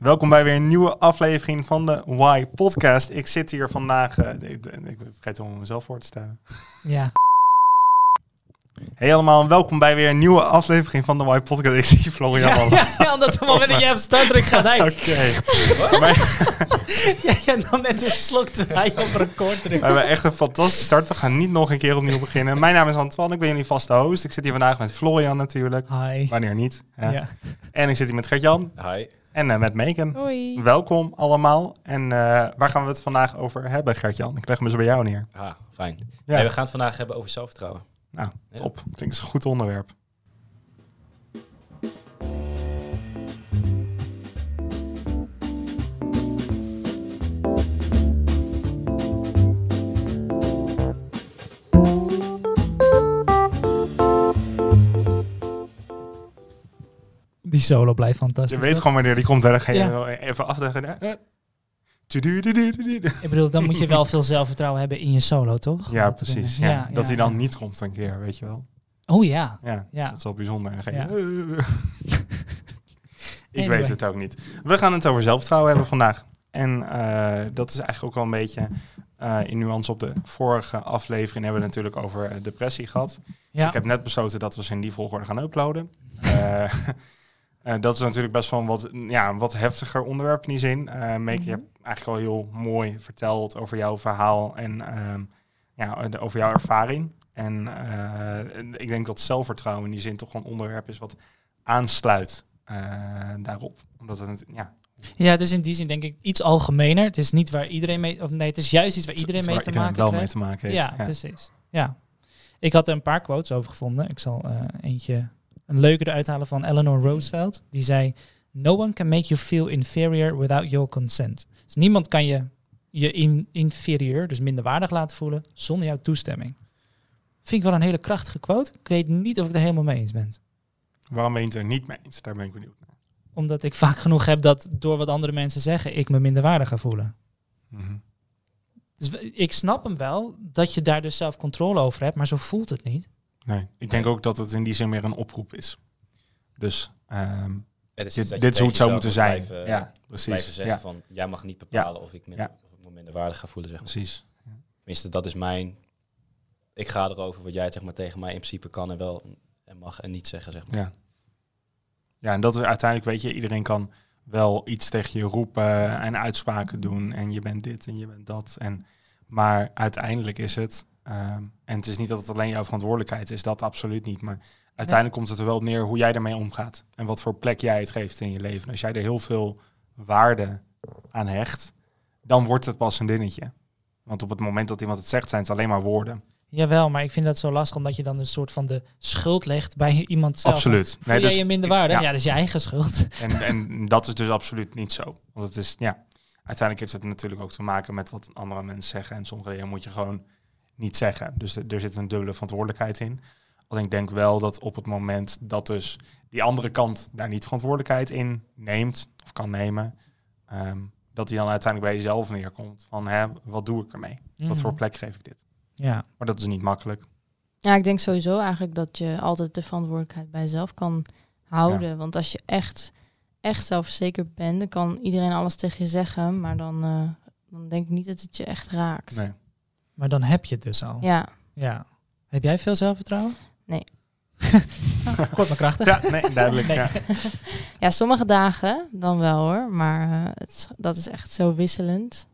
Welkom bij weer een nieuwe aflevering van de Why Podcast. Ik zit hier vandaag. eh, ik, ik vergeet om mezelf voor te stellen. Ja. Hey allemaal, en welkom bij weer een nieuwe aflevering van de Why Podcast. Ik zie Florian al. Ja, ja, omdat op het moment dat je op startdruk gaat, hij, Oké. Maar ja, ja, dan net een slok terwijl je op record We drukt. hebben echt een fantastische start. We gaan niet nog een keer opnieuw beginnen. Mijn naam is Antoine, ik ben jullie vaste host. Ik zit hier vandaag met Florian natuurlijk. Hi. Wanneer niet. Ja. En ik zit hier met Gert-Jan Hi. En eh, met Megan. Hoi. Welkom allemaal. En eh, waar gaan we het vandaag over hebben, Gert-Jan? Ik leg hem eens bij jou neer. Ah, fijn. Ja. We gaan het vandaag hebben over zelfvertrouwen. Nou, Ja. top. Klinkt als een goed onderwerp. Die solo blijft Je fantastisch. weet toch? gewoon wanneer die komt. Dan ga je Ja. even afdekken. Eh. Ik bedoel, dan moet je wel veel zelfvertrouwen hebben in je solo, toch? Ja, Dat te precies. Ja. Dat hij dan niet komt een keer, weet je wel. Oh ja. Ja, Ja. dat is wel bijzonder. Je, eh. Ik Anyway. weet het ook niet. We gaan het over zelfvertrouwen hebben vandaag. En eh, dat is eigenlijk ook wel een beetje eh, in nuance op de vorige aflevering hebben we het natuurlijk over eh, depressie gehad. Ja. Ik heb net besloten dat we ze in die volgorde gaan uploaden. Eh, eh, dat is natuurlijk best wel een wat, ja, een wat heftiger onderwerp in die zin. Eh Meek, je Mhm. hebt eigenlijk al heel mooi verteld over jouw verhaal en ehm, ja, de- over jouw ervaring. En eh, ik denk dat zelfvertrouwen in die zin toch een onderwerp is wat aansluit eh, daarop. Omdat het, ja, ja, dus in die zin denk ik iets algemener. Het is niet waar iedereen mee... Of nee, het is juist iets waar iedereen mee waar te iedereen maken wel mee te maken heeft. Ja, precies. Ja. Ik had er een paar quotes over gevonden. Ik zal eh, eentje, een leuke eruit halen van Eleanor Roosevelt. Die zei, no one can make you feel inferior without your consent. Dus niemand kan je je in, inferieur, dus minderwaardig laten voelen, zonder jouw toestemming. Vind ik wel een hele krachtige quote. Ik weet niet of ik het er helemaal mee eens ben. Waarom ben je het er niet mee eens? Daar ben ik benieuwd naar. Omdat ik vaak genoeg heb dat door wat andere mensen zeggen, ik me minderwaardig ga voelen. Mhm. Dus ik snap hem wel, dat je daar dus zelf controle over hebt, maar zo voelt het niet. Nee, ik denk ook dat het in die zin meer een oproep is. Dus ehm, Het is iets dit, is hoe het zou moeten zijn. Blijven, ja, precies. blijven zeggen ja, van, jij mag niet bepalen of, ik Ja. of ik me minderwaardig ga voelen. Zeg maar. precies. Tenminste, dat is mijn... Ik ga erover wat jij zeg maar, tegen mij in principe kan en wel en mag en niet zeggen. Zeg maar. Ja. ja, en dat is uiteindelijk, weet je, iedereen kan wel iets tegen je roepen en uitspraken doen. En je bent dit en je bent dat. En, maar uiteindelijk is het, ehm, en het is niet dat het alleen jouw verantwoordelijkheid is, dat absoluut niet. Maar uiteindelijk komt het er wel neer hoe jij ermee omgaat. En wat voor plek jij het geeft in je leven. Als jij er heel veel waarde aan hecht, dan wordt het pas een dingetje. Want op het moment dat iemand het zegt, zijn het alleen maar woorden. Jawel, maar ik vind dat zo lastig omdat je dan een soort van de schuld legt bij iemand zelf. Absoluut. Voel jij dus- je minderwaardig? ja. Ja. dat is je eigen schuld. En, en dat is dus absoluut niet zo. Want het is, ja, uiteindelijk heeft het natuurlijk ook te maken met wat andere mensen zeggen. En sommige dingen moet je gewoon niet zeggen. Dus er zit een dubbele verantwoordelijkheid in. Want ik denk wel dat op het moment dat dus die andere kant daar niet verantwoordelijkheid in neemt, of kan nemen, ehm, dat die dan uiteindelijk bij jezelf neerkomt. Van, hè, wat doe ik ermee? Wat Mhm. voor plek geef ik dit? Ja, Maar dat is niet makkelijk. Ja, ik denk sowieso eigenlijk dat je altijd de verantwoordelijkheid bij jezelf kan houden. Want als je echt, echt zelfverzekerd bent, dan kan iedereen alles tegen je zeggen. Maar dan, eh, dan denk ik niet dat het je echt raakt. Nee. Maar dan heb je het dus al. Ja, Ja. Heb jij veel zelfvertrouwen? Nee. Kort maar krachtig. Ja, nee, duidelijk. Nee. Ja. ja sommige dagen dan wel hoor. Maar eh, het, dat is echt zo wisselend.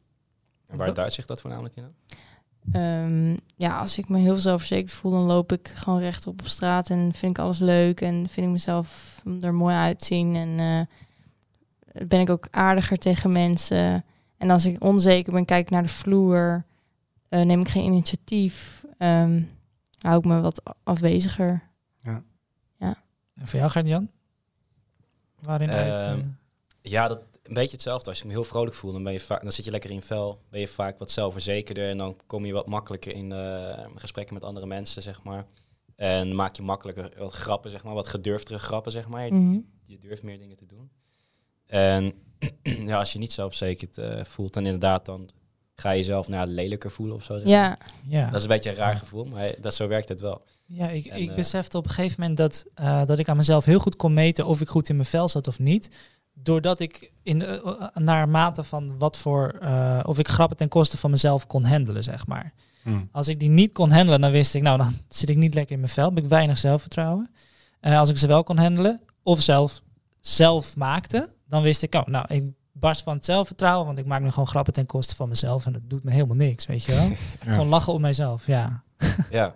En waar duidt zich dat voornamelijk in? Ehm, ja, als ik me heel zelfverzekerd voel, dan loop ik gewoon rechtop op straat en vind ik alles leuk en vind ik mezelf er mooi uitzien en eh, ben ik ook aardiger tegen mensen. En als ik onzeker ben, kijk ik naar de vloer, eh, neem ik geen initiatief, ehm, hou ik me wat afweziger. En voor jou, Gert-Jan? Waarin uit? Ehm, eh, Ja, dat, een beetje hetzelfde. Als je me heel vrolijk voelt, dan, ben je vaak, dan zit je lekker in vel. Ben je vaak wat zelfverzekerder en dan kom je wat makkelijker in eh, gesprekken met andere mensen, zeg maar. En maak je makkelijker wat grappen, zeg maar, wat gedurfdere grappen, zeg maar. Mhm. Je durft meer dingen te doen. En ja, als je niet zelfverzekerd eh, voelt, dan inderdaad, dan ga je jezelf nou, lelijker voelen of zo. zeg maar. Ja, ja. Dat is een beetje een raar gevoel, maar dat, zo werkt het wel. Ja, ik, En, ik eh, besefte op een gegeven moment dat, eh, dat ik aan mezelf heel goed kon meten of ik goed in mijn vel zat of niet. doordat ik in de, eh, naar mate van wat voor, eh, of ik grappen ten koste van mezelf kon handelen, zeg maar. Hm. Als ik die niet kon handelen, dan wist ik, nou, dan zit ik niet lekker in mijn vel, heb ik weinig zelfvertrouwen. Eh, als ik ze wel kon handelen, of zelf zelf maakte, dan wist ik, oh, nou, ik barst van het zelfvertrouwen, want ik maak nu gewoon grappen ten koste van mezelf en dat doet me helemaal niks, weet je wel. Gewoon lachen om mijzelf, ja. Ja.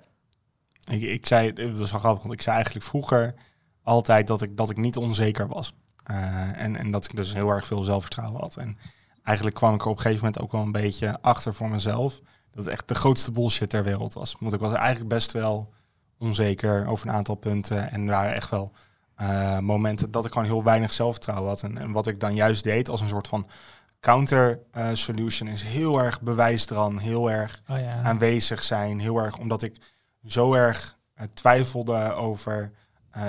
Ik, ik zei, het was wel grappig, want ik zei eigenlijk vroeger altijd dat ik, dat ik niet onzeker was. Eh, en, en dat ik dus heel erg veel zelfvertrouwen had. En eigenlijk kwam ik er op een gegeven moment ook wel een beetje achter voor mezelf. Dat het echt de grootste bullshit ter wereld was. Want ik was eigenlijk best wel onzeker over een aantal punten. En waren echt wel eh, momenten dat ik gewoon heel weinig zelfvertrouwen had. En, en wat ik dan juist deed als een soort van counter eh, solution is heel erg bewijsdrang, heel erg Oh ja. aanwezig zijn. Heel erg omdat ik zo erg eh, twijfelde over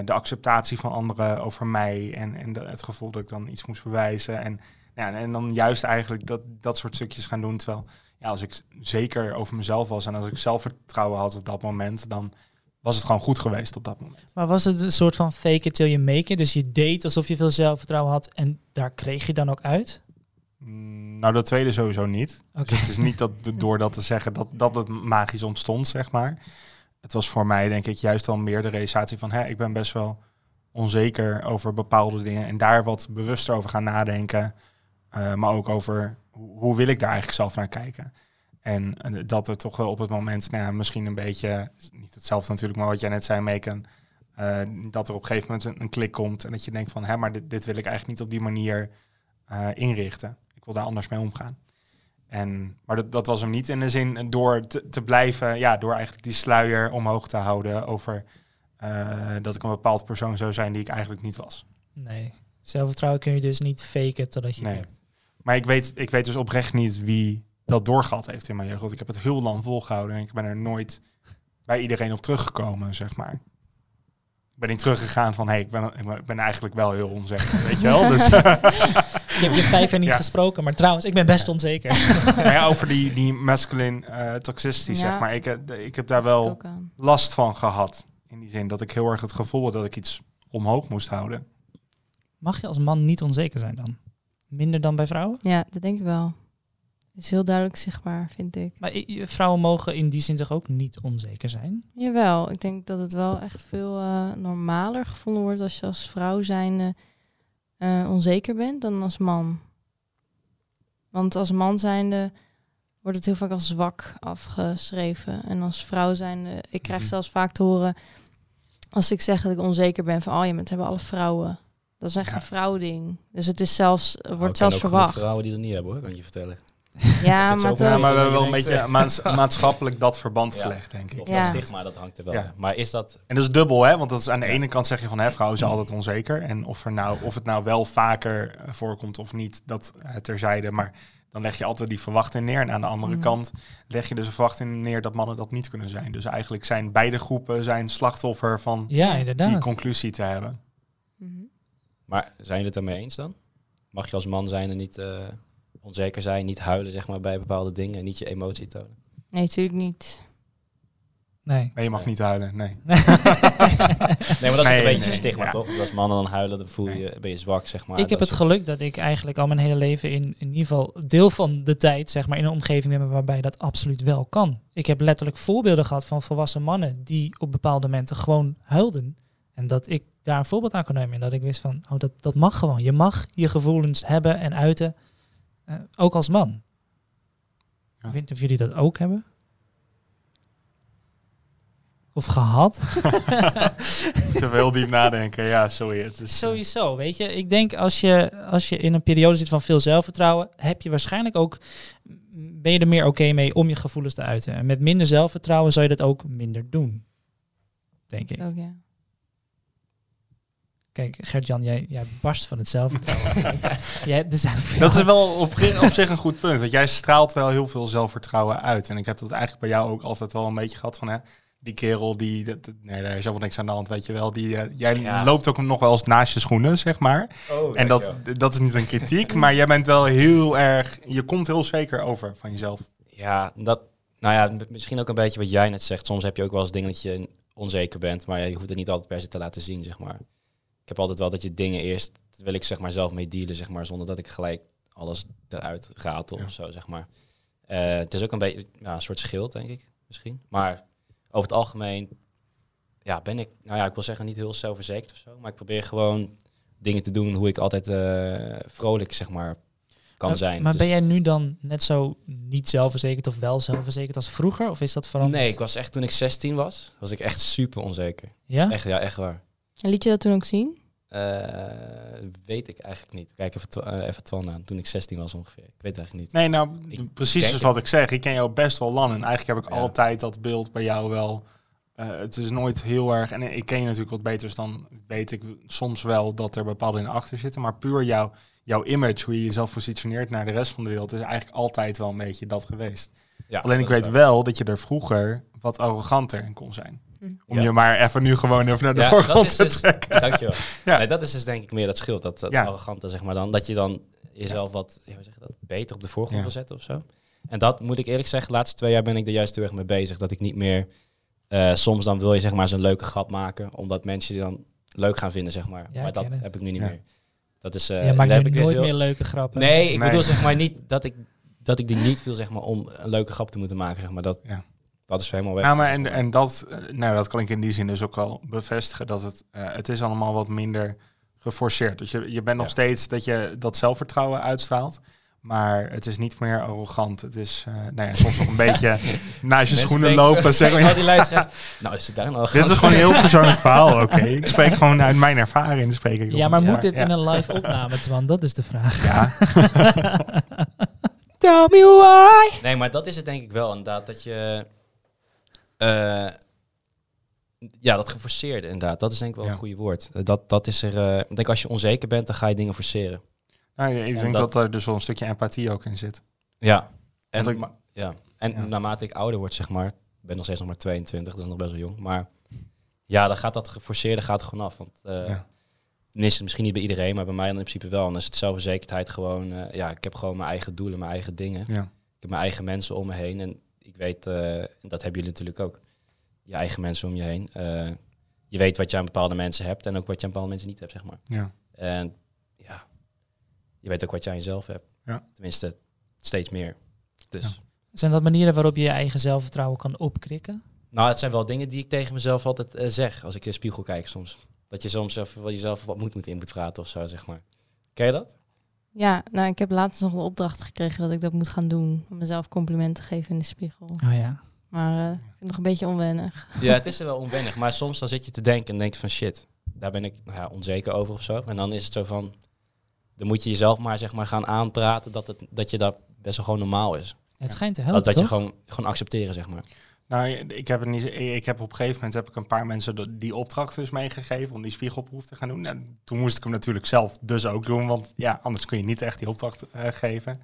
de acceptatie van anderen, over mij en, en de- het gevoel dat ik dan iets moest bewijzen. En, ja, en dan juist eigenlijk dat, dat soort stukjes gaan doen. Terwijl ja, als ik zeker over mezelf was en als ik zelfvertrouwen had op dat moment, dan was het gewoon goed geweest op dat moment. Maar was het een soort van fake it till you make it? Dus je deed alsof je veel zelfvertrouwen had en daar kreeg je dan ook uit? Mm, nou, dat tweede sowieso niet. Dus het is niet dat door dat te zeggen dat, dat het magisch ontstond, zeg maar. Het was voor mij denk ik juist wel meer de realisatie van... Hè, ik ben best wel onzeker over bepaalde dingen... en daar wat bewuster over gaan nadenken. Eh, maar ook over hoe, hoe wil ik daar eigenlijk zelf naar kijken. En eh, dat er toch wel op het moment, nou ja, misschien een beetje... niet hetzelfde natuurlijk, maar wat jij net zei, Meken... eh, dat er op een gegeven moment een, een klik komt... en dat je denkt van, hè, maar dit, dit wil ik eigenlijk niet op die manier eh, inrichten. Ik wil daar anders mee omgaan. En, maar dat, dat was hem niet in de zin door te, te blijven, ja, door eigenlijk die sluier omhoog te houden over dat ik een bepaald persoon zou zijn die ik eigenlijk niet was. Nee. Zelfvertrouwen kun je dus niet faken totdat je Nee. hebt. Maar ik weet, ik weet dus oprecht niet wie dat doorgehad heeft in mijn jeugd. Want ik heb het heel lang volgehouden en ik ben er nooit bij iedereen op teruggekomen, zeg maar. Ik ben niet teruggegaan van, hé, hey, ik, ben, ik ben- eigenlijk wel heel onzeker, weet je wel? Dus, Je hebt je vijf jaar niet Ja. gesproken, maar trouwens, ik ben best onzeker. nou ja, over die, die masculine eh, toxicity, Ja. zeg maar. Ik, eh, ik heb daar wel last van gehad. In die zin dat ik heel erg het gevoel had dat ik iets omhoog moest houden. Mag je als man niet onzeker zijn dan? Minder dan bij vrouwen? Ja, dat denk ik wel. Het is heel duidelijk zichtbaar, vind ik. Maar vrouwen mogen in die zin toch ook niet onzeker zijn? Jawel, ik denk dat het wel echt veel eh, normaler gevonden wordt als je als vrouw zijnde eh, onzeker bent dan als man. Want als man zijnde wordt het heel vaak als zwak afgeschreven. En als vrouw zijnde, ik krijg Mhm. zelfs vaak te horen als ik zeg dat ik onzeker ben van, oh je bent hebben alle vrouwen. Dat is echt Ja. een vrouwding. Dus het is zelfs, wordt kennen zelfs verwacht. vrouwen die dat niet hebben hoor, kan je vertellen. Ja, maar. Ja, maar dat wel een beetje eh, maats- maatschappelijk dat verband Ja. gelegd, denk ik. Of Ja. dat stigma, dat hangt er wel. Maar is dat... En dat is dubbel, hè? Want dat is aan de ene kant zeg je van, hè, vrouwen zijn altijd onzeker. En of, er nou, of het nou wel vaker voorkomt of niet, dat eh, terzijde. Maar dan leg je altijd die verwachting neer. En aan de andere Mhm. kant leg je dus een verwachting neer dat mannen dat niet kunnen zijn. Dus eigenlijk zijn beide groepen zijn slachtoffer van Ja, die conclusie te hebben. Mhm. Maar zijn jullie het ermee eens dan? Mag je als man zijn en niet eh, onzeker zijn, niet huilen zeg maar, bij bepaalde dingen en niet je emotie tonen? Nee, natuurlijk niet. Nee. Nee, je mag Nee. niet huilen, nee. Nee, maar dat is Nee, een beetje nee, een stigma, ja. toch? Want als mannen dan huilen, dan voel je, ben je zwak, zeg maar. ik heb het geluk dat ik eigenlijk al mijn hele leven in, in ieder geval deel van de tijd zeg maar in een omgeving ben waarbij dat absoluut wel kan. Ik heb letterlijk voorbeelden gehad van volwassen mannen die op bepaalde momenten gewoon huilden en dat ik daar een voorbeeld aan kon nemen en dat ik wist van oh dat, dat mag gewoon. Je mag je gevoelens hebben en uiten, eh, ook als man. Ja. Ik weet niet of jullie dat ook hebben. Of gehad. Te veel diep nadenken, ja, sorry. Het is, eh, Sowieso, weet je. Ik denk als je, als je in een periode zit van veel zelfvertrouwen, heb je waarschijnlijk ook, ben je er meer oké mee om je gevoelens te uiten. En met minder zelfvertrouwen zou je dat ook minder doen. Denk ik. Ook, ja. Kijk, Gert-Jan, jij, jij barst van het zelfvertrouwen. jij, er Dat is wel op, op zich een goed punt. Want jij straalt wel heel veel zelfvertrouwen uit. En ik heb dat eigenlijk bij jou ook altijd wel een beetje gehad van... Hè, die kerel, die... Dat, nee, daar is helemaal niks aan de hand, weet je wel. Die, eh, jij Ja. loopt ook nog wel eens naast je schoenen, zeg maar. Oh, En dat, dat is niet een kritiek, maar jij bent wel heel erg... Je komt heel zeker over van jezelf. Ja, dat, nou ja, misschien ook een beetje wat jij net zegt. Soms heb je ook wel eens dingen dat je onzeker bent, maar ja, je hoeft het niet altijd per se te laten zien, zeg maar. Ik heb altijd wel dat je dingen eerst, wil ik zeg maar zelf mee dealen, zeg maar, zonder dat ik gelijk alles eruit ratel Ja. of zo, zeg maar. Eh, het is ook een beetje ja, een soort schild, denk ik, misschien. Maar over het algemeen, ja, ben ik, nou ja, ik wil zeggen niet heel zelfverzekerd of zo, maar ik probeer gewoon dingen te doen hoe ik altijd eh, vrolijk, zeg maar, kan Maar- zijn. Maar Dus- ben jij nu dan net zo niet zelfverzekerd of wel zelfverzekerd als vroeger? Of is dat veranderd? Nee, ik was echt toen ik 16 was, was ik echt super onzeker. Ja? Echt, ja, echt waar. En liet je dat toen ook zien? Eh, weet ik eigenlijk niet. Kijk even, eh, even Twan aan, toen ik 16 was ongeveer. Ik weet het eigenlijk niet. Nee, nou, Ik precies dus wat ik zeg. Ik ken jou best wel lang en eigenlijk heb ik Ja. altijd dat beeld bij jou wel. eh, het is nooit heel erg, en ik ken je natuurlijk wat beter, dus dan weet ik soms wel dat er bepaalde dingen achter zitten. Maar puur jouw, jouw image, hoe je jezelf positioneert naar de rest van de wereld, is eigenlijk altijd wel een beetje dat geweest. Ja, Alleen ik dat is weet waar. wel dat je er vroeger wat arroganter in kon zijn. Om Ja. je maar even nu gewoon even naar de Ja, dat voorgrond is te dus- trekken. Dankjewel. Ja. Nee, dat is dus denk ik meer dat scheelt. Dat, dat Ja. arrogante, zeg maar dan. Dat je dan jezelf wat, ja, zeg dat, beter op de voorgrond Ja. wil zetten of zo. En dat moet ik eerlijk zeggen, de laatste twee jaar ben ik er juist heel erg mee bezig. Dat ik niet meer, eh, soms dan wil je zeg maar zo'n leuke grap maken. Omdat mensen die dan leuk gaan vinden, zeg maar. Ja, maar dat heb ik nu niet Ja. meer. Dat is, eh ja, maak daar je heb ik dus nooit heel- meer leuke grappen. Nee, ik Nee. bedoel zeg maar niet dat ik, dat ik die niet viel zeg maar om een leuke grap te moeten maken. Zeg maar. dat, Ja. Dat is helemaal weg. Nou, maar en, en dat, eh, nou, dat kan ik in die zin dus ook wel bevestigen. Dat het, eh, het is allemaal wat minder geforceerd. Dus je, je bent nog Ja. steeds dat je dat zelfvertrouwen uitstraalt. Maar het is niet meer arrogant. Het is eh, nou ja, soms nog een beetje naast je schoenen lopen. Zeg maar. die nou, is het daar nou Dit is gewoon een heel persoonlijk verhaal, oké. Ik spreek gewoon uit mijn ervaring. Spreek ik Ja, maar moet dit ja. in een live opname, Twan? Dat is de vraag. Ja, Tell me why. Nee, maar dat is het denk ik wel inderdaad. Dat je... eh, ja, dat geforceerde inderdaad. Dat is denk ik wel Ja. een goede woord. Eh, Dat, dat is er... eh, ik denk als je onzeker bent, dan ga je dingen forceren. nou, ik En denk dat, er dus wel een stukje empathie ook in zit. Ja. En, ik- ja. en Ja. naarmate ik ouder word, zeg maar... Ik ben nog steeds nog maar 22, dat is nog best wel jong. Maar ja, dan gaat dat geforceerde gaat gewoon af. Want Ja. dan is het misschien niet bij iedereen, maar bij mij dan in principe wel. En dan is het zelfverzekerdheid gewoon... ja, ik heb gewoon mijn eigen doelen, mijn eigen dingen. Ik heb mijn eigen mensen om me heen. En ik weet, eh, en dat hebben jullie natuurlijk ook, je eigen mensen om je heen. Eh, je weet wat je aan bepaalde mensen hebt en ook wat je aan bepaalde mensen niet hebt, zeg maar. Ja. En ja, je weet ook wat je aan jezelf hebt. Ja. Tenminste, steeds meer. Dus, Ja. Zijn dat manieren waarop je je eigen zelfvertrouwen kan opkrikken? nou, het zijn wel dingen die ik tegen mezelf altijd eh, zeg als ik in de spiegel kijk soms. Dat je soms even wat jezelf wat moet, moet in moet praten of zo, zeg maar. Ken je dat? Ja, nou, ik heb laatst nog een opdracht gekregen dat ik dat moet gaan doen. Om mezelf complimenten te geven in de spiegel. Oh ja. Maar eh, ik vind het nog een beetje onwennig. Ja, het is er wel onwennig. Maar soms dan zit je te denken en denk je van shit, daar ben ik nou ja, onzeker over of zo. En dan is het zo van, dan moet je jezelf maar zeg maar gaan aanpraten dat, het, dat je dat best wel gewoon normaal is. Het schijnt te Dat, helpen, dat je toch? gewoon, gewoon accepteren, zeg maar. Nou, ik heb, niet, ik heb op een gegeven moment heb ik een paar mensen die opdracht dus meegegeven om die spiegelproef te gaan doen. Nou, toen moest ik hem natuurlijk zelf dus ook doen, want ja, anders kun je niet echt die opdracht eh, geven.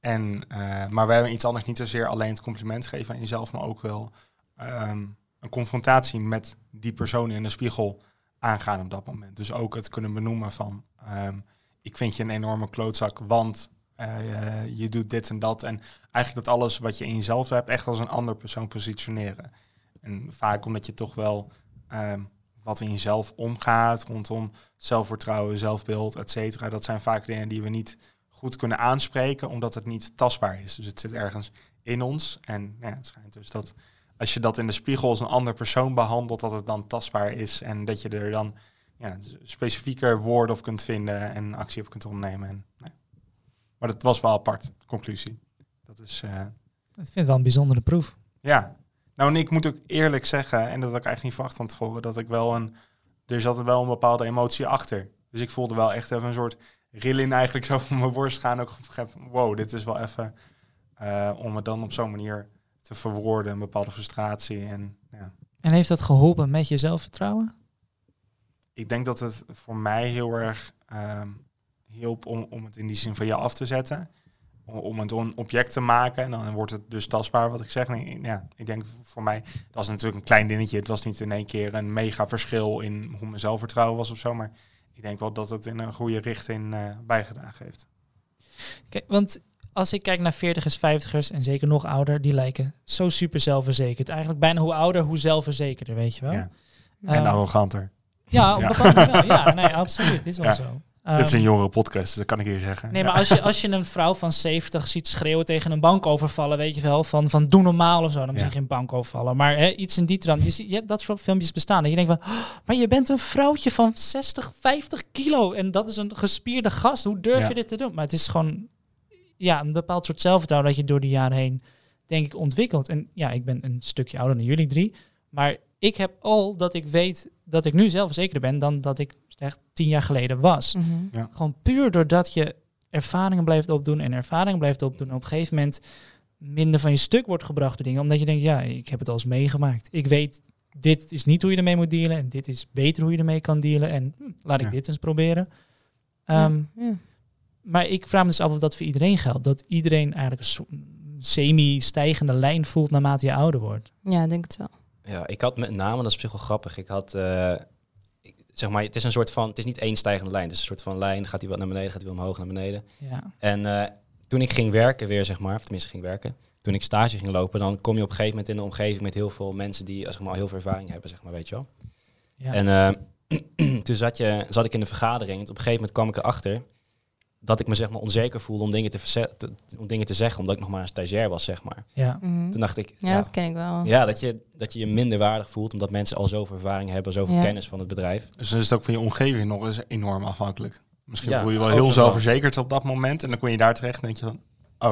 En, eh, maar we hebben iets anders, niet zozeer alleen het compliment geven aan jezelf, maar ook wel ehm, een confrontatie met die persoon in de spiegel aangaan op dat moment. Dus ook het kunnen benoemen van, ehm, ik vind je een enorme klootzak, want eh, je doet dit en dat. En eigenlijk dat alles wat je in jezelf hebt, echt als een ander persoon positioneren. En vaak omdat je toch wel ehm, wat in jezelf omgaat, rondom zelfvertrouwen, zelfbeeld, et cetera. Dat zijn vaak dingen die we niet goed kunnen aanspreken, omdat het niet tastbaar is. Dus het zit ergens in ons. En nou ja, het schijnt dus dat als je dat in de spiegel als een ander persoon behandelt, dat het dan tastbaar is. En dat je er dan ja, specifieker woorden op kunt vinden en actie op kunt ondernemen. En, nou ja. Maar dat was wel apart, conclusie. Dat is, eh, Ik vind het wel een bijzondere proef. ja. Nou, en ik moet ook eerlijk zeggen, en dat had ik eigenlijk niet verwacht van tevoren, dat ik wel een... Er zat er wel een bepaalde emotie achter. Dus ik voelde wel echt even een soort rilling eigenlijk zo van mijn borst gaan. Ook van, wow, dit is wel even... eh, om het dan op zo'n manier te verwoorden, een bepaalde frustratie. En ja, En heeft dat geholpen met je zelfvertrouwen? ik denk dat het voor mij heel erg ehm, hielp om, om het in die zin van je af te zetten. Om, om het een object te maken. En dan wordt het dus tastbaar, wat ik zeg. Ik- ja, ik denk voor mij, dat was natuurlijk een klein dingetje. Het was niet in één keer een mega verschil in hoe mijn zelfvertrouwen was of zo. Maar ik denk wel dat het in een goede richting eh, bijgedragen heeft. Kijk, want als ik kijk naar 40ers, 50ers en zeker nog ouder, die lijken zo super zelfverzekerd. Eigenlijk bijna hoe ouder, hoe zelfverzekerder, weet je wel. Ja. En arroganter. Ja, op Ja. wel. Ja, nee, absoluut. Is wel Ja. zo. Dit is een Ehm, jongere podcast, dus dat kan ik hier zeggen. Nee, Ja. maar als je, als je een vrouw van 70 ziet schreeuwen tegen een bank overvallen, weet je wel, van, van doe normaal of zo, dan misschien Ja. geen bank overvallen. Maar hè, iets in die trant. Je, ziet- je hebt dat soort filmpjes bestaan. En je denkt van, "Oh, maar je bent een vrouwtje van 60, 50 kilo. En dat is een gespierde gast. Hoe durf Ja. je dit te doen? Maar het is gewoon ja, een bepaald soort zelfvertrouwen dat je door de jaren heen, denk ik, ontwikkelt. En ja, ik ben een stukje ouder dan jullie drie. Maar ik heb al dat ik weet dat ik nu zelfverzekerder ben dan dat ik echt tien jaar geleden was. Mhm. Gewoon puur doordat je ervaringen blijft opdoen en ervaringen blijft opdoen. En op een gegeven moment minder van je stuk wordt gebracht door dingen. Omdat je denkt, ja, ik heb het al eens meegemaakt. Ik weet, dit is niet hoe je ermee moet dealen. En dit is beter hoe je ermee kan dealen. En hm, laat ik Ja. dit eens proberen. Ehm, ja. Maar ik vraag me dus af of dat voor iedereen geldt. Dat iedereen eigenlijk een semi-stijgende lijn voelt naarmate je ouder wordt. ja, ik denk het wel. Ja, ik had met name, dat is op zich wel grappig. Ik had, eh, ik- zeg maar, het is een soort van, het is niet één stijgende lijn. Het is een soort van lijn, gaat hij wat naar beneden, gaat hij wat omhoog naar beneden. Ja. En eh, toen ik ging werken weer, zeg maar, of tenminste ging werken, toen ik stage ging lopen, dan kom je op een gegeven moment in een omgeving met heel veel mensen die, zeg maar, al heel veel ervaring hebben, zeg maar, weet je wel. Ja. En eh, toen zat, je, zat ik in de vergadering. En op een gegeven moment kwam ik erachter dat ik me zeg maar onzeker voelde om dingen te, te- om dingen te zeggen, omdat ik nog maar een stagiair was, zeg maar. ja. Mhm. Toen dacht ik, Ja, ja, dat ken ik wel. ja, dat, je, dat je je minder waardig voelt, omdat mensen al zoveel ervaring hebben, zoveel Ja. kennis van het bedrijf. Dus dan is het ook van je omgeving nog eens enorm afhankelijk. Misschien Ja, voel je je wel heel zelfverzekerd op dat moment. En dan kom je daar terecht en denk je dan,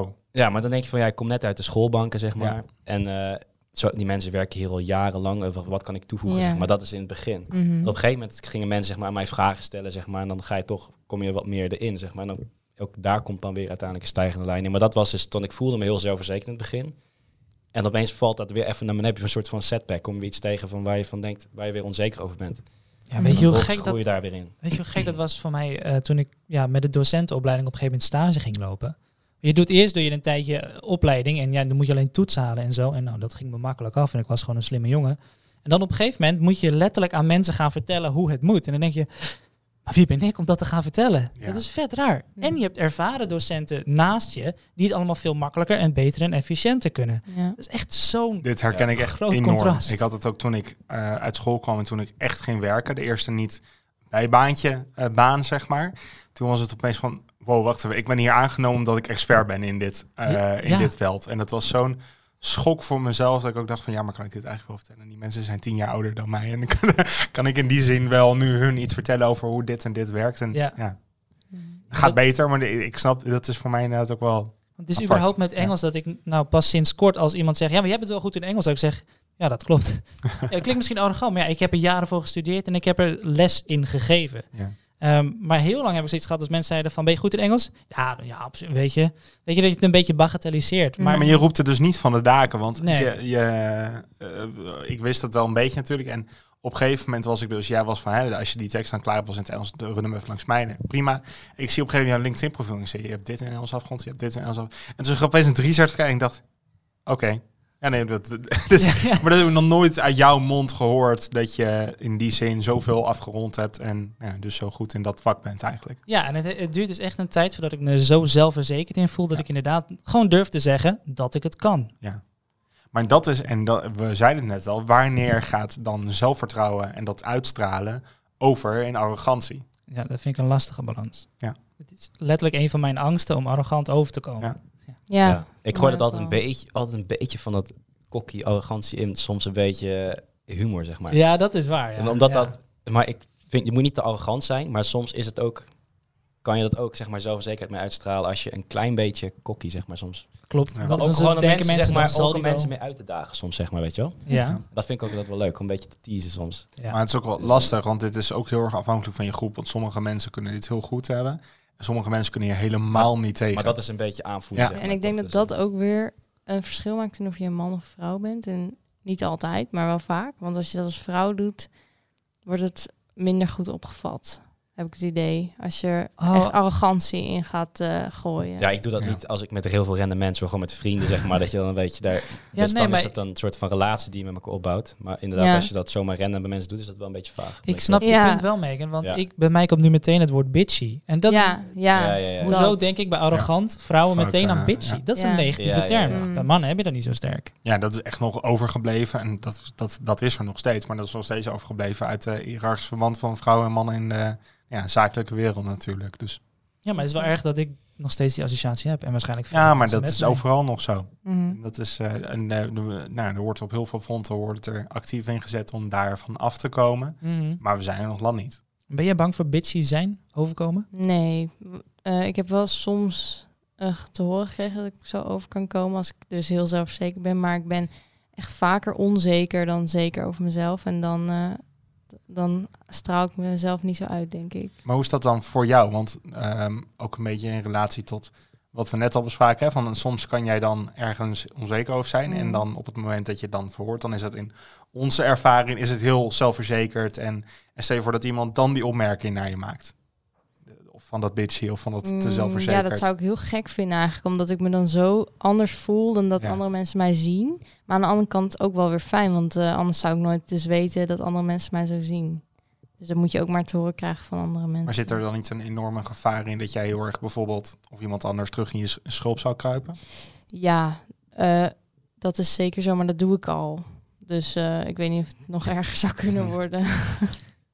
oh, Ja, maar dan denk je van, ja, ik kom net uit de schoolbanken, zeg maar. Ja. En eh, zo, die mensen werken hier al jarenlang. over wat kan ik toevoegen, Ja. zeg maar. Dat is in het begin. Mhm. Op een gegeven moment gingen mensen zeg maar, aan mij vragen stellen, zeg maar, en dan ga je toch, kom je wat meer erin, zeg maar. En dan, ook daar komt dan weer uiteindelijk een stijgende lijn in. Maar dat was dus, toen ik voelde me heel zelfverzekerd in het begin. En opeens valt dat weer even naar beneden. Heb je een soort van setback, kom je weer iets tegen van waar je van denkt, waar je weer onzeker over bent. ja, weet je hoe gek groei dat je daar weer in. Weet je hoe gek dat was voor mij eh, toen ik ja, met de docentenopleiding op een gegeven moment stage ging lopen? Je doet eerst doe je een tijdje eh, opleiding en ja, dan moet je alleen toets halen en zo. En nou, dat ging me makkelijk af en ik was gewoon een slimme jongen. En dan op een gegeven moment moet je letterlijk aan mensen gaan vertellen hoe het moet. En dan denk je, maar wie ben ik om dat te gaan vertellen? Ja. Dat is vet raar. Ja. En je hebt ervaren docenten naast je die het allemaal veel makkelijker en beter en efficiënter kunnen. Ja. Dat is echt zo'n... dit herken Ja, ik echt groot enorm. contrast. Ik had het ook toen ik eh, uit school kwam en toen ik echt ging werken. De eerste niet bijbaantje eh, baan, zeg maar. Toen was het opeens van, wow, wacht even. Ik ben hier aangenomen omdat ik expert ben in dit, eh, Ja, in ja. dit veld. En dat was zo'n schok voor mezelf dat ik ook dacht van, ja, maar kan ik dit eigenlijk wel vertellen? Die mensen zijn tien jaar ouder dan mij. En dan kan, kan ik in die zin wel nu hun iets vertellen over hoe dit en dit werkt. En Ja. ja, het gaat beter, maar ik snap, dat is voor mij inderdaad ook wel... Het is Apart. überhaupt met Engels dat ik nou pas sinds kort als iemand zegt, ja, maar jij bent wel goed in Engels, dat ik zeg, ja, dat klopt. ja, dat klinkt misschien arrogant, maar ja, ik heb er jaren voor gestudeerd en ik heb er les in gegeven. Ja. Ehm, maar heel lang heb ik zoiets gehad als mensen zeiden van, ben je goed in Engels? Ja, ja, absoluut, weet je. Weet je dat je het een beetje bagatelliseert. Maar, Ja, Maar je roept het dus niet van de daken, want Nee. je, je, eh, ik wist dat wel een beetje natuurlijk. En op een gegeven moment was ik dus, jij was van, hè, als je die tekst dan klaar was in het Engels, run hem even langs mij. Prima. Ik zie op een gegeven moment jouw LinkedIn profiel en ik zie, je hebt dit in Engels afgerond, je hebt dit in Engels afgerond. En toen zag ik opeens een drie certificaat en ik dacht, oké. Ja, nee, dat, dus, Ja, ja. maar dat heb ik nog nooit uit jouw mond gehoord dat je in die zin zoveel afgerond hebt en ja, dus zo goed in dat vak bent eigenlijk. Ja, en het, het duurt dus echt een tijd voordat ik me zo zelfverzekerd in voel dat Ja. ik inderdaad gewoon durf te zeggen dat ik het kan. Maar dat is, en dat, we zeiden het net al, wanneer gaat dan zelfvertrouwen en dat uitstralen over in arrogantie? Ja, dat vind ik een lastige balans. Ja. Het is letterlijk een van mijn angsten om arrogant over te komen. Ja. Ik gooi Ja, dat altijd een, beetje, altijd een beetje van dat kokkie arrogantie in. Soms een beetje humor, zeg maar. Ja, dat is waar. Ja. En omdat Ja. dat, maar ik vind, je moet niet te arrogant zijn, maar soms is het ook, kan je dat ook, zeg maar, zelfverzekerd mee uitstralen als je een klein beetje kokkie, zeg maar, soms. Klopt. Ja. Dan, ook gewoon om denken mensen, zeg maar, ook mensen mee uit te dagen soms, zeg maar, weet je wel. Ja. Dat vind ik ook dat wel leuk, om een beetje te teasen soms. ja. Maar het is ook wel lastig, want dit is ook heel erg afhankelijk van je groep. Want sommige mensen kunnen dit heel goed hebben. Sommige mensen kunnen hier helemaal niet tegen. Maar dat is een beetje aanvoelen, Ja. zeg En ik denk dat Dus, dat ook weer een verschil maakt in of je een man of vrouw bent. En niet altijd, maar wel vaak. Want als je dat als vrouw doet, wordt het minder goed opgevat. Heb ik het idee. Als je er Oh. echt arrogantie in gaat eh, gooien. Ja, ik doe dat Ja. niet als ik met heel veel rende mensen, gewoon met vrienden, zeg maar, dat je dan een beetje daar... Ja, dus nee, dan maar is het dan een soort van relatie die je met elkaar opbouwt. Maar inderdaad, Ja. als je dat zomaar random bij mensen doet, is dat wel een beetje vaag. ik snap je Ja. punt wel, Megan. Want Ja. ik, bij mij komt nu meteen het woord bitchy. En dat ja, is... ja, Ja, ja, ja. Hoezo dat. denk ik bij arrogant vrouwen Vaak, meteen aan bitchy? ja. Dat is Ja. een negatieve Ja, ja, term. ja. Mm. Bij mannen heb je dat niet zo sterk. Ja, dat is echt nog overgebleven. En dat, dat, dat is er nog steeds. Maar dat is nog steeds overgebleven uit de hiërarchische verband van vrouwen en mannen in de ja, zakelijke wereld natuurlijk. Dus Ja, maar het is wel erg dat ik nog steeds die associatie heb. En waarschijnlijk veel ja, maar dat is overal nog zo. Mhm. Dat is, eh, en, eh, de- nou, er wordt op heel veel fronten wordt er actief ingezet om daarvan af te komen. Mhm. Maar we zijn er nog lang niet. Ben je bang voor bitchy zijn overkomen? Nee, Eh, ik heb wel soms te horen gekregen dat ik zo over kan komen als ik dus heel zelfverzekerd ben. Maar ik ben echt vaker onzeker dan zeker over mezelf. En dan, eh, dan straal ik mezelf niet zo uit, denk ik. Maar hoe is dat dan voor jou? Want ehm, ook een beetje in relatie tot wat we net al bespraken. Hè? Van, soms kan jij dan ergens onzeker over zijn. Mm. En dan op het moment dat je dan verhoort, dan is dat in onze ervaring is het heel zelfverzekerd. En, en stel je voor dat iemand dan die opmerking naar je maakt. Van dat bitchy of van dat Mm, te ja, zelfverzekerd. dat zou ik heel gek vinden eigenlijk. Omdat ik me dan zo anders voel dan dat Ja. andere mensen mij zien. Maar aan de andere kant ook wel weer fijn. Want eh, anders zou ik nooit dus weten dat andere mensen mij zo zien. Dus dat moet je ook maar te horen krijgen van andere mensen. Maar zit er dan niet een enorme gevaar in dat jij heel erg bijvoorbeeld of iemand anders terug in je schulp zou kruipen? Ja, eh, dat is zeker zo, maar dat doe ik al. Dus eh, ik weet niet of het nog erger zou kunnen worden.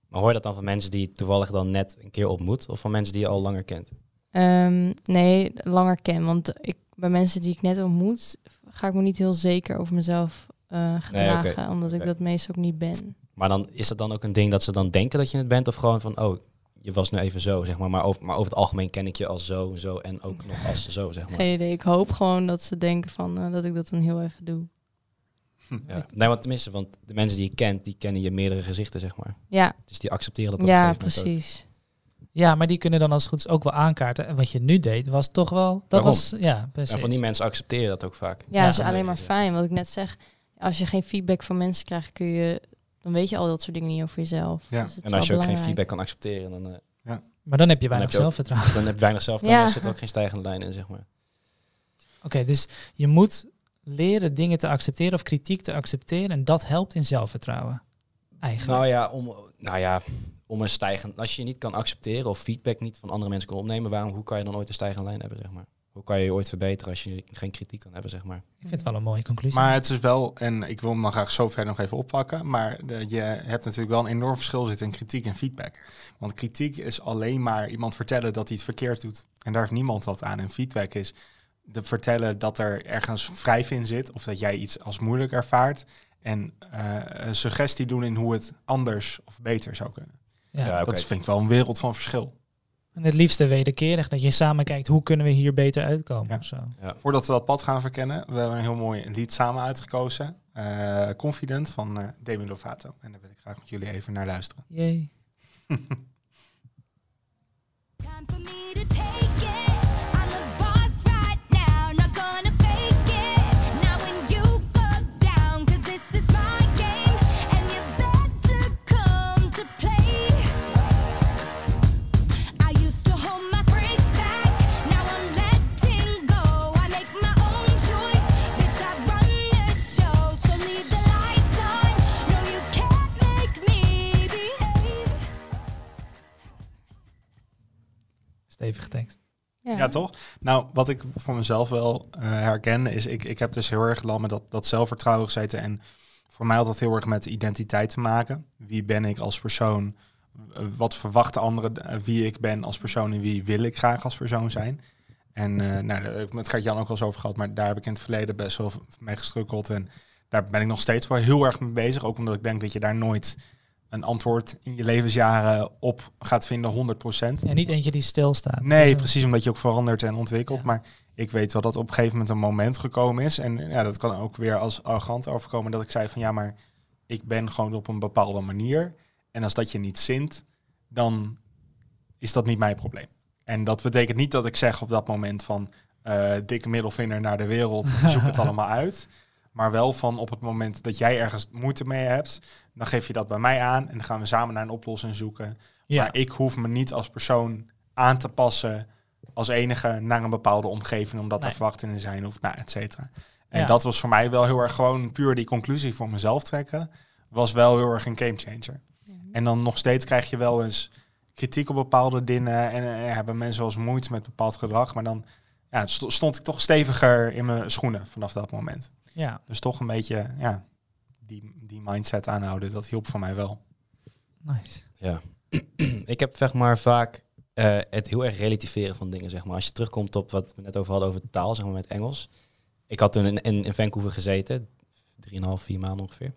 Maar hoor je dat dan van mensen die toevallig dan net een keer ontmoet? Of van mensen die je al langer kent? Ehm, nee, langer ken. Want ik, bij mensen die ik net ontmoet, ga ik me niet heel zeker over mezelf eh, gedragen. Omdat ik dat meestal ook niet ben. Maar dan is dat dan ook een ding dat ze dan denken dat je het bent? Of gewoon van, oh, je was nu even zo, zeg maar. Maar over, maar over het algemeen ken ik je als zo, zo en ook nog als zo, zeg maar. Geen idee. Ik hoop gewoon dat ze denken van eh, dat ik dat dan heel even doe. Ja. Nee, want tenminste, want de mensen die je kent, die kennen je meerdere gezichten, zeg maar. Ja, Dus die accepteren dat op ja een gegeven moment ook. precies. Ja, maar die kunnen dan als het goed is ook wel aankaarten. En wat je nu deed, was toch wel... Dat Waarom? was, ja, precies. En van die mensen accepteer je dat ook vaak. Ja, Ja, dat is alleen maar fijn. Wat ik net zeg, als je geen feedback van mensen krijgt, kun je, dan weet je al dat soort dingen niet over jezelf. Ja. Dus En als je ook geen feedback kan accepteren, dan, eh, Maar dan heb je weinig heb je ook- zelfvertrouwen. dan heb je weinig zelfvertrouwen. Ja. Er zit ook geen stijgende lijn in, zeg maar. Oké, dus je moet leren dingen te accepteren of kritiek te accepteren. En dat helpt in zelfvertrouwen. Eigenlijk. Nou ja, om, nou ja, om een stijgend... Als je je niet kan accepteren of feedback niet van andere mensen kan opnemen, waarom, hoe kan je dan ooit een stijgende lijn hebben, zeg maar? Hoe kan je je ooit verbeteren als je geen kritiek kan hebben, zeg maar? Ik vind het wel een mooie conclusie. Maar het is wel, en ik wil hem dan graag zo ver nog even oppakken, maar de, je hebt natuurlijk wel een enorm verschil zitten in kritiek en feedback. Want kritiek is alleen maar iemand vertellen dat hij het verkeerd doet. En daar heeft niemand wat aan. En feedback is de vertellen dat er ergens wrijf in zit of dat jij iets als moeilijk ervaart. En eh, een suggestie doen in hoe het anders of beter zou kunnen. ja. Ja. Dat vind ik wel een wereld van verschil. En het liefste wederkerig dat je samen kijkt hoe kunnen we hier beter uitkomen. Ja. Of zo. Voordat we dat pad gaan verkennen, we hebben een heel mooi lied samen uitgekozen. Eh, Confident van eh Demi Lovato. En daar wil ik graag met jullie even naar luisteren. Yay. Time for me to take Stevige tekst. Ja, toch? Nou, wat ik voor mezelf wel eh, herken, is ik, ik heb dus heel erg lang met dat, dat zelfvertrouwen gezeten. En voor mij had dat heel erg met identiteit te maken. Wie ben ik als persoon? Eh, Wat verwachten anderen eh, wie ik ben als persoon en wie wil ik graag als persoon zijn? En eh nou, daar heb ik met Gert-Jan ook wel eens over gehad, maar daar heb ik in het verleden best wel mee gestrukkeld. En daar ben ik nog steeds wel heel erg mee bezig. Ook omdat ik denk dat je daar nooit een antwoord in je levensjaren op gaat vinden, 100%. Ja, niet eentje die stilstaat. Nee, Dus, eh, precies, omdat je ook verandert en ontwikkelt. Ja. Maar ik weet wel dat op een gegeven moment een moment gekomen is. En ja, dat kan ook weer als arrogant overkomen. Dat ik zei van ja, maar ik ben gewoon op een bepaalde manier. En als dat je niet zint, dan is dat niet mijn probleem. En dat betekent niet dat ik zeg op dat moment van eh, dikke middelvinger naar de wereld, zoek het allemaal uit. Maar wel van op het moment dat jij ergens moeite mee hebt, dan geef je dat bij mij aan en dan gaan we samen naar een oplossing zoeken. Ja, Maar ik hoef me niet als persoon aan te passen als enige naar een bepaalde omgeving, omdat Nee. er verwachtingen zijn of nou, et cetera. En Ja. dat was voor mij wel heel erg gewoon puur die conclusie voor mezelf trekken, was wel heel erg een gamechanger. En dan nog steeds krijg je wel eens kritiek op bepaalde dingen en eh, hebben mensen wel eens moeite met bepaald gedrag, maar dan ja, st- stond ik toch steviger in mijn schoenen vanaf dat moment. Ja, Dus toch een beetje ja, die, die mindset aanhouden, dat hielp voor mij wel. nice. Ja. ik heb zeg maar vaak eh, het heel erg relativeren van dingen, zeg maar. Als je terugkomt op wat we net over hadden over taal, zeg maar, met Engels. Ik had toen in, in, in Vancouver gezeten, 3,5, 4 maanden ongeveer.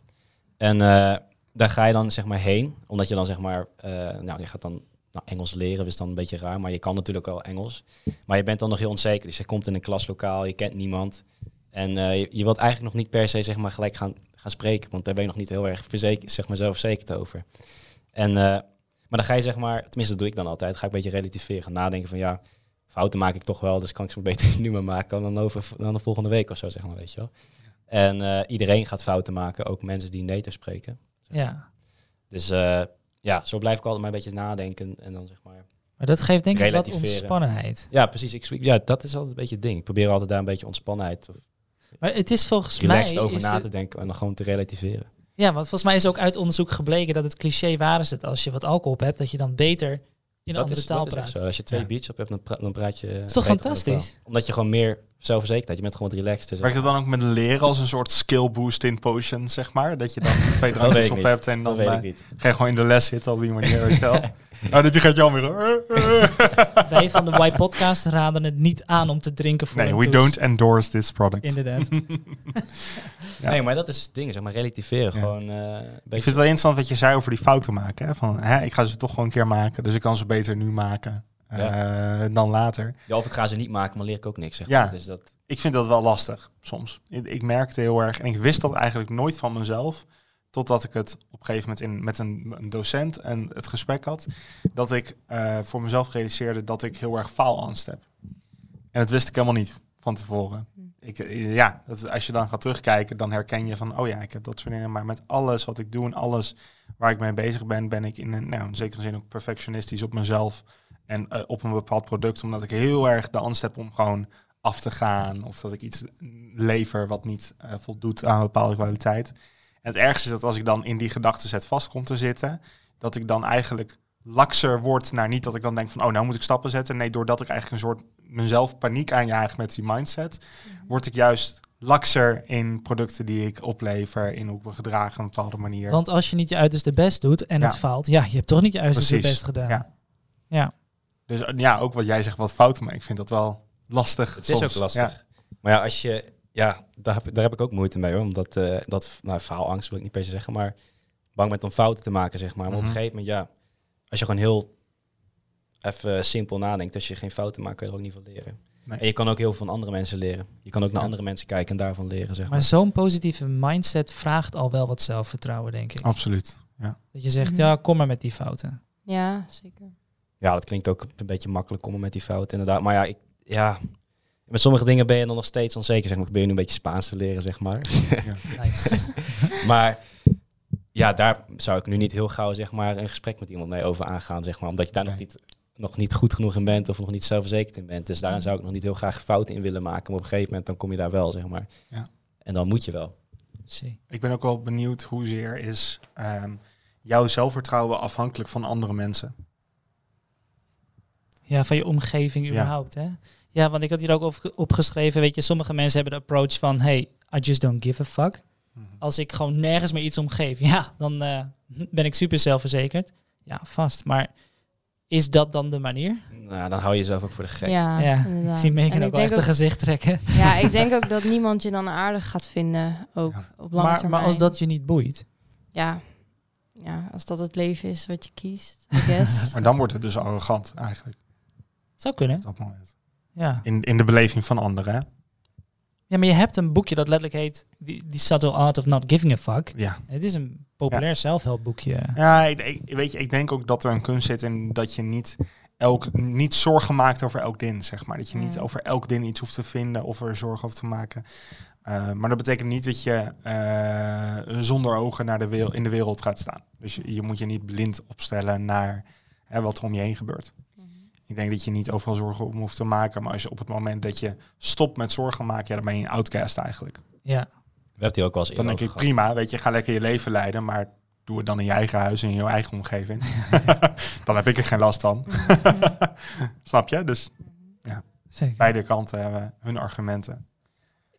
En eh, daar ga je dan zeg maar heen, omdat je dan zeg maar, eh, nou je gaat dan nou, Engels leren, is dan een beetje raar, maar je kan natuurlijk al Engels. Maar je bent dan nog heel onzeker, dus je komt in een klaslokaal, je kent niemand. En eh, je, je wilt eigenlijk nog niet per se zeg maar gelijk gaan, gaan spreken, want daar ben je nog niet heel erg verzekerd, zeg maar zelfverzekerd over. En, eh, maar dan ga je zeg maar, tenminste dat doe ik dan altijd, ga ik een beetje relativeren, gaan nadenken van ja, fouten maak ik toch wel, dus kan ik ze beter nu maar maken dan, over, dan de volgende week of zo, zeg maar, weet je wel. En eh, iedereen gaat fouten maken, ook mensen die native spreken. Ja, Dus ja, zo blijf ik altijd maar een beetje nadenken en dan zeg maar... maar dat geeft denk ik wat ontspannenheid. Ja, precies. Ik, ja, dat is altijd een beetje het ding. Ik probeer altijd daar een beetje ontspannenheid of Maar het is volgens relaxed mij... over na het- te denken en dan gewoon te relativeren. Ja, want volgens mij is ook uit onderzoek gebleken dat het cliché waar is het als je wat alcohol op hebt, dat je dan beter in een dat andere is, taal dat is praat. echt zo. Als je twee Ja. beats op hebt, dan, pra- dan praat je... is toch fantastisch? Omdat je gewoon meer zelfverzekerdheid, je bent gewoon wat relaxed. Dus Werkt het dan ook met leren als een soort skill boost in potion, zeg maar? Dat je dan twee drankjes op niet. hebt en dan eh, ga je gewoon in de les zitten op die manier, weet je wel. Nou, dat je gaat Jan weer. Wij van de Y Podcast raden het niet aan om te drinken voor Nee, we don't endorse this product. Inderdaad. Ja. Nee, maar dat is het ding, zeg maar, relativeren. Ja. Gewoon eh, een Ik vind beetje... het wel interessant wat je zei over die fouten maken. Hè? Van, hè, ik ga ze toch gewoon een keer maken, dus ik kan ze beter nu maken eh, dan later. Ja, of ik ga ze niet maken, maar leer ik ook niks, zeg Ja. maar. Dus dat... Ik vind dat wel lastig soms. Ik, ik merkte heel erg, en ik wist dat eigenlijk nooit van mezelf, totdat ik het op een gegeven moment in, met een, een docent en het gesprek had, dat ik eh, voor mezelf realiseerde dat ik heel erg faalangst heb. En dat wist ik helemaal niet van tevoren. Ik, eh, ja, dat, als je dan gaat terugkijken, dan herken je van, oh ja, ik heb dat soort dingen. Maar met alles wat ik doe en alles waar ik mee bezig ben, ben ik in een, nou, in zekere zin ook perfectionistisch op mezelf en eh, op een bepaald product, omdat ik heel erg de angst heb om gewoon af te gaan of dat ik iets lever wat niet eh, voldoet aan een bepaalde kwaliteit. En het ergste is dat als ik dan in die gedachtenset vast kom te zitten, dat ik dan eigenlijk lakser word naar niet dat ik dan denk van oh nou moet ik stappen zetten. Nee, doordat ik eigenlijk een soort mezelf paniek aanjaag met die mindset, word ik juist lakser in producten die ik oplever, in hoe ik me gedraag op een bepaalde manier. Want als je niet je uiterste best doet en Ja. het faalt, ja, je hebt toch niet je uiterste Precies, best gedaan. ja. Ja. Dus eh, ja, ook wat jij zegt, wat fouten, maar ik vind dat wel lastig. Het soms. is ook lastig. Ja. Maar ja, als je... Ja, daar heb, daar heb ik ook moeite mee, hoor. Omdat eh, dat... Nou, faalangst wil ik niet per se zeggen, maar... Bang bent om fouten te maken, zeg maar. Maar op Mhm. een gegeven moment, ja... Als je gewoon heel even simpel nadenkt, als je geen fouten maakt, kan je er ook niet van leren. Nee. En je kan ook heel veel van andere mensen leren. Je kan ook naar andere mensen kijken en daarvan leren, zeg maar. Maar zo'n positieve mindset vraagt al wel wat zelfvertrouwen, denk ik. Absoluut. Ja. Dat je zegt, Mhm. ja, kom maar met die fouten. Ja, zeker. Ja, dat klinkt ook een beetje makkelijk komen met die fouten, inderdaad. Maar ja, ik, ja, met sommige dingen ben je dan nog steeds onzeker. Zeg maar, ik ben nu een beetje Spaans te leren, zeg maar. Nice. maar ja, daar zou ik nu niet heel gauw zeg maar, een gesprek met iemand mee over aangaan, zeg maar. Omdat je daar nog, niet, nog niet goed genoeg in bent of nog niet zelfverzekerd in bent. Dus daarin zou ik nog niet heel graag fouten in willen maken. Maar op een gegeven moment dan kom je daar wel, zeg maar. Ja. En dan moet je wel. Zie. Ik ben ook wel benieuwd hoezeer is ehm, jouw zelfvertrouwen afhankelijk van andere mensen. Ja, van je omgeving Ja. überhaupt, hè? Ja, want ik had hier ook op, opgeschreven, weet je, sommige mensen hebben de approach van, hey, I just don't give a fuck. Als ik gewoon nergens meer iets omgeef, ja, dan eh, ben ik super zelfverzekerd. Ja, vast. Maar is dat dan de manier? Nou, dan hou je jezelf ook voor de gek. Ja, ja, ik zie Megan ook wel echt een gezicht trekken. Ja, ik denk ook dat niemand je dan aardig gaat vinden, ook Ja. op lange Maar, termijn. maar als dat je niet boeit. Ja. ja, als dat het leven is wat je kiest, I guess. Maar dan wordt het dus arrogant eigenlijk Zou kunnen. dat. Ja. In, in de beleving van anderen. Hè? ja, maar je hebt een boekje dat letterlijk heet The The Subtle Art of Not Giving a Fuck. Ja. Het is een populair zelfhelpboekje. Ja, ik, ik- weet je, ik denk ook dat er een kunst zit in dat je niet elk, niet zorgen maakt over elk ding, zeg maar. Dat je niet Mm. over elk ding iets hoeft te vinden of er zorgen over te maken. Eh, maar dat betekent niet dat je eh, zonder ogen naar de wereld, in de wereld gaat staan. Dus je, je moet je niet blind opstellen naar hè, wat er om je heen gebeurt. Ik denk dat je niet overal zorgen om hoeft te maken. Maar als je op het moment dat je stopt met zorgen maken, ja, dan ben je een outcast eigenlijk. Ja, We hebben hier ook wel eens Dan denk ik gehad. prima, weet je, ga lekker je leven leiden, maar doe het dan in je eigen huis en in je eigen omgeving. dan heb ik er geen last van. Snap je? Dus zeker. beide kanten hebben hun argumenten.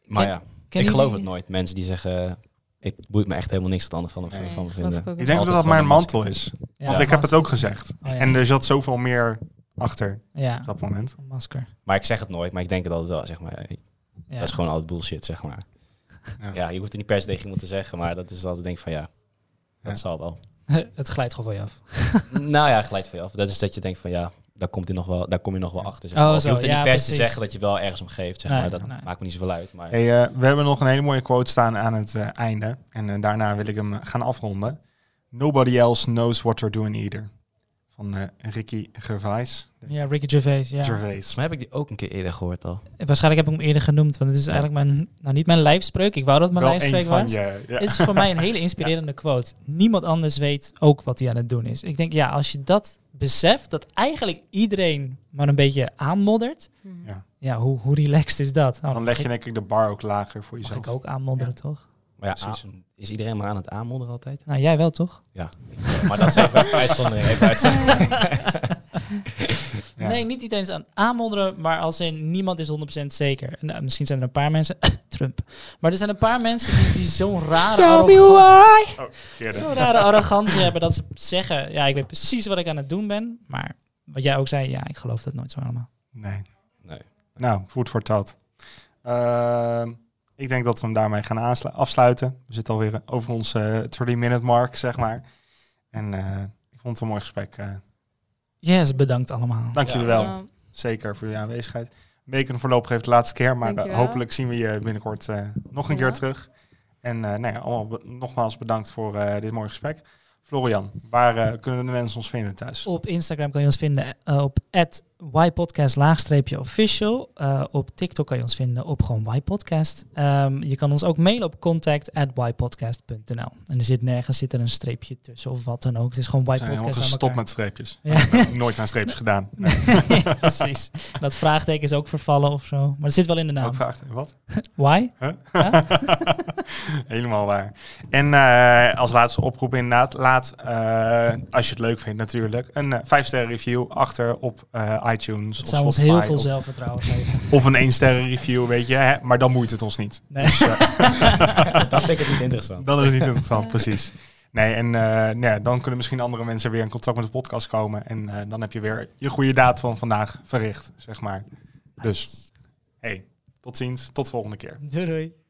Maar Ken- ja, ik geloof het nooit. Mensen die zeggen, het boeit me echt helemaal niks wat anderen van, Nee, van, vinden. ik Ik denk dat dat mijn gewoon een mantel is. Ja, Want ik heb het ook gezegd. Oh, ja. En er zat zoveel meer achter Ja, op dat moment. een masker. Maar ik zeg het nooit, maar ik denk het altijd wel, zeg maar. Ja. Dat is gewoon altijd bullshit, zeg maar. Ja. Ja, je hoeft het niet per se tegen iemand te zeggen, maar dat is altijd denk ik van ja, dat Ja. zal wel. het glijdt gewoon van je af. nou ja, glijdt van je af. Dat is dat je denkt van ja, daar, komt hij nog wel, daar kom je nog wel achter. Zeg Oh, maar. Zo, je hoeft er ja, niet per se te zeggen dat je wel ergens om geeft, zeg Nee, maar. Dat nee. maakt me niet zoveel uit. Maar Hey, eh, we hebben nog een hele mooie quote staan aan het eh, einde. En eh, daarna wil ik hem gaan afronden. Nobody else knows what they're doing either. Van eh, Ricky Gervais. Ja, Ricky Gervais. Ja. Gervais. mij heb ik die ook een keer eerder gehoord al. Waarschijnlijk heb ik hem eerder genoemd, want het is Ja. eigenlijk mijn, nou niet mijn lijfspreuk. Ik wou dat mijn Wel lijfspreuk was. je... Ja. Het is voor mij een hele inspirerende quote. Niemand anders weet ook wat hij aan het doen is. Ik denk, ja, als je dat beseft, dat eigenlijk iedereen maar een beetje aanmoddert. Mhm. Ja. Ja, hoe, hoe relaxed is dat? Nou, Dan leg je denk ik de bar ook lager voor jezelf. mag ik ook aanmodderen, toch? Maar ja, is iedereen maar aan het aanmodderen altijd? Nou, jij wel, toch? Ja. Maar dat is even uitzondering. Even uitzondering. Ja. Nee, niet iedereen is aan aanmodderen, maar als in niemand is 100% zeker. Nou, misschien zijn er een paar mensen, Trump. Maar er zijn een paar mensen die, die zo'n rare, arrogan- Oh, zo'n rare arrogantie hebben dat ze zeggen, ja, ik weet precies wat ik aan het doen ben. Maar wat jij ook zei, ja, ik geloof dat nooit zo helemaal. Nee. Nee. Nou, voet voor tot. Ehm, ik denk dat we hem daarmee gaan afsluiten. We zitten alweer over onze 30-minute mark, zeg maar. En eh, ik vond het een mooi gesprek. eh. Yes, bedankt allemaal. dank Ja. jullie wel. Ja. Zeker voor jullie aanwezigheid. Bacon voorlopig even de laatste keer, maar Dankjewel. hopelijk zien we je binnenkort eh, nog een Ja. keer terug. En eh nou ja, allemaal be- nogmaals bedankt voor eh, dit mooie gesprek. Florian, waar eh, kunnen de mensen ons vinden thuis? Op Instagram kan je ons vinden eh, op ypodcast laagstreepje official. Eh, op TikTok kan je ons vinden op gewoon ypodcast. Ehm, je kan ons ook mailen op contact at. En er zit nergens zit er een streepje tussen of wat dan ook. Het is gewoon We zijn ypodcast gestopt met streepjes. Ja. Nooit aan streepjes gedaan. Nee. Ja, precies. Dat vraagteken is ook vervallen of zo. Maar het zit wel in de naam. Ook vraagt, wat? Why? Helemaal waar. En eh, als laatste oproep inderdaad, laat, eh, als je het leuk vindt natuurlijk, een eh 5-sterren review achter op eh, iTunes Het zou ons heel veel of, zelfvertrouwen geven. of een 1-sterren review, weet je. Hè? Maar dan moeit het ons niet. Nee. Dus, eh, Dan vind ik het niet interessant. dan is het niet interessant, precies. Nee, en eh, nou ja, dan kunnen misschien andere mensen weer in contact met de podcast komen. En eh, dan heb je weer je goede daad van vandaag verricht, zeg maar. Dus, hey, tot ziens. Tot volgende keer. Doei doei.